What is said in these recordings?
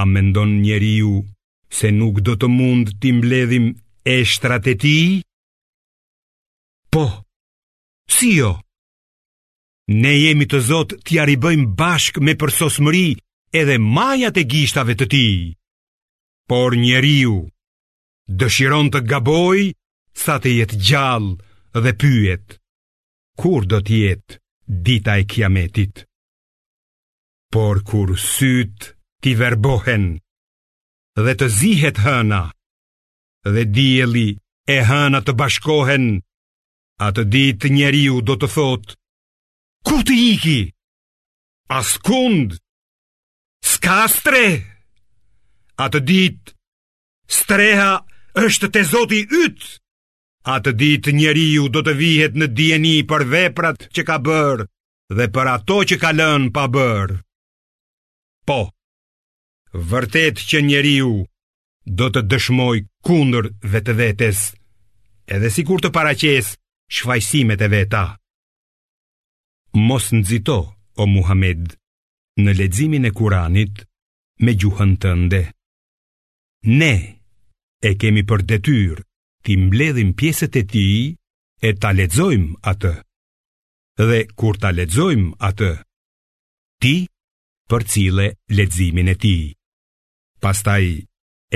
A mendon njeriu se nuk do të mund t'i mbledhim eshtrat e tij? Po, si jo? Ne jemi të zotë t'ia ribëjmë bashkë me përsosmëri edhe majat e gishtave të tij. Por njeriu dëshiron të gabojë sa të jetë gjallë dhe pyet. Kur do të jetë dita e kiametit? Por kur sytë t'i verbohen dhe të zihet hëna dhe dielli e hëna të bashkohen, atë ditë njeriu do të thotë, ku të iki? Askund, s'ka strehë, atë ditë streha është te Zoti yt, atë ditë njeriu do të vihet në dijeni për veprat që ka bërë, dhe për ato që ka lënë pa bërë. Po, vërtet që njeriu do të dëshmojë kundër vetëvetes, edhe sikur të paraqesë shfajsimet e veta. Mos nxito, o Muhamed, në leximin e Kuranit me gjuhën tënde. Ne e kemi për detyrë t'i mbledhim pjesët e tij e ta lexojmë atë. dhe kur ta lexojmë atë, ti përcille leximin e tij. Pastaj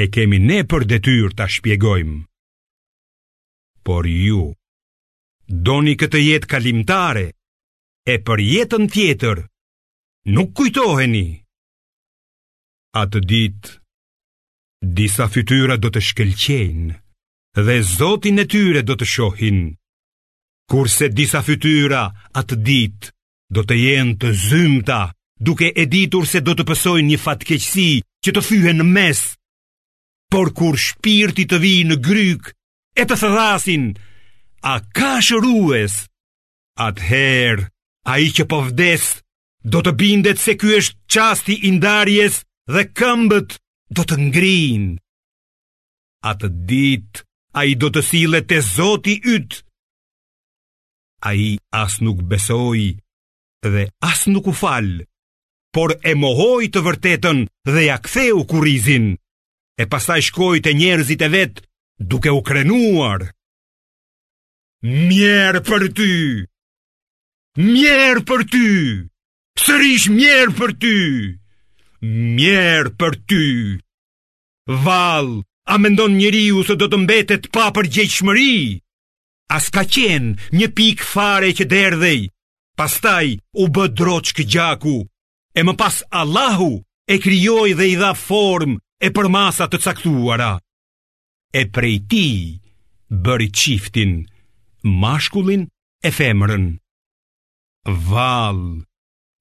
e kemi ne për detyrë ta shpjegojmë. Por ju doni këtë jetë kalimtare e për jetën tjetër nuk kujtoheni. Atë ditë disa fytyra do të shkëlqejnë dhe Zotin e tyre do të shohin Kurse disa fytyra atë ditë do të jenë të zymta, duke e ditur se do të pësojnë një fatkeqësi që të thyen në mes. Por kur shpirti të vijë në grykë e të thërrasin, a ka shërues? Atëherë, ai që po vdes, do të bindet se ky është çasti i ndarjes dhe këmbët do të ngrijnë. atë ditë ai do të sillet te Zoti yt. Ai as nuk besoi dhe as nuk u fal, por e mohoi të vërtetën dhe ia ktheu kurrizin, e pastaj shkoi te njerëzit e vet duke u krenuar. Mjerë për ty! Mjerë për ty! Sërish mjerë për ty! Mjerë për ty! Vallë, a mendon njeriu se do të mbetet pa përgjegjshmëri? A s'ka qenë një pikë fare që derdhej, pastaj u bë droçkë gjaku, e më pas Allahu e krijoi dhe i dha formë e përmasa të caktuara. E prej tij bëri çiftin, mashkullin e femrën. Vallë,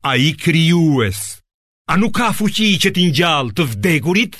ai krijues, a nuk ka fuqi që t'i ngjallë të vdekurit?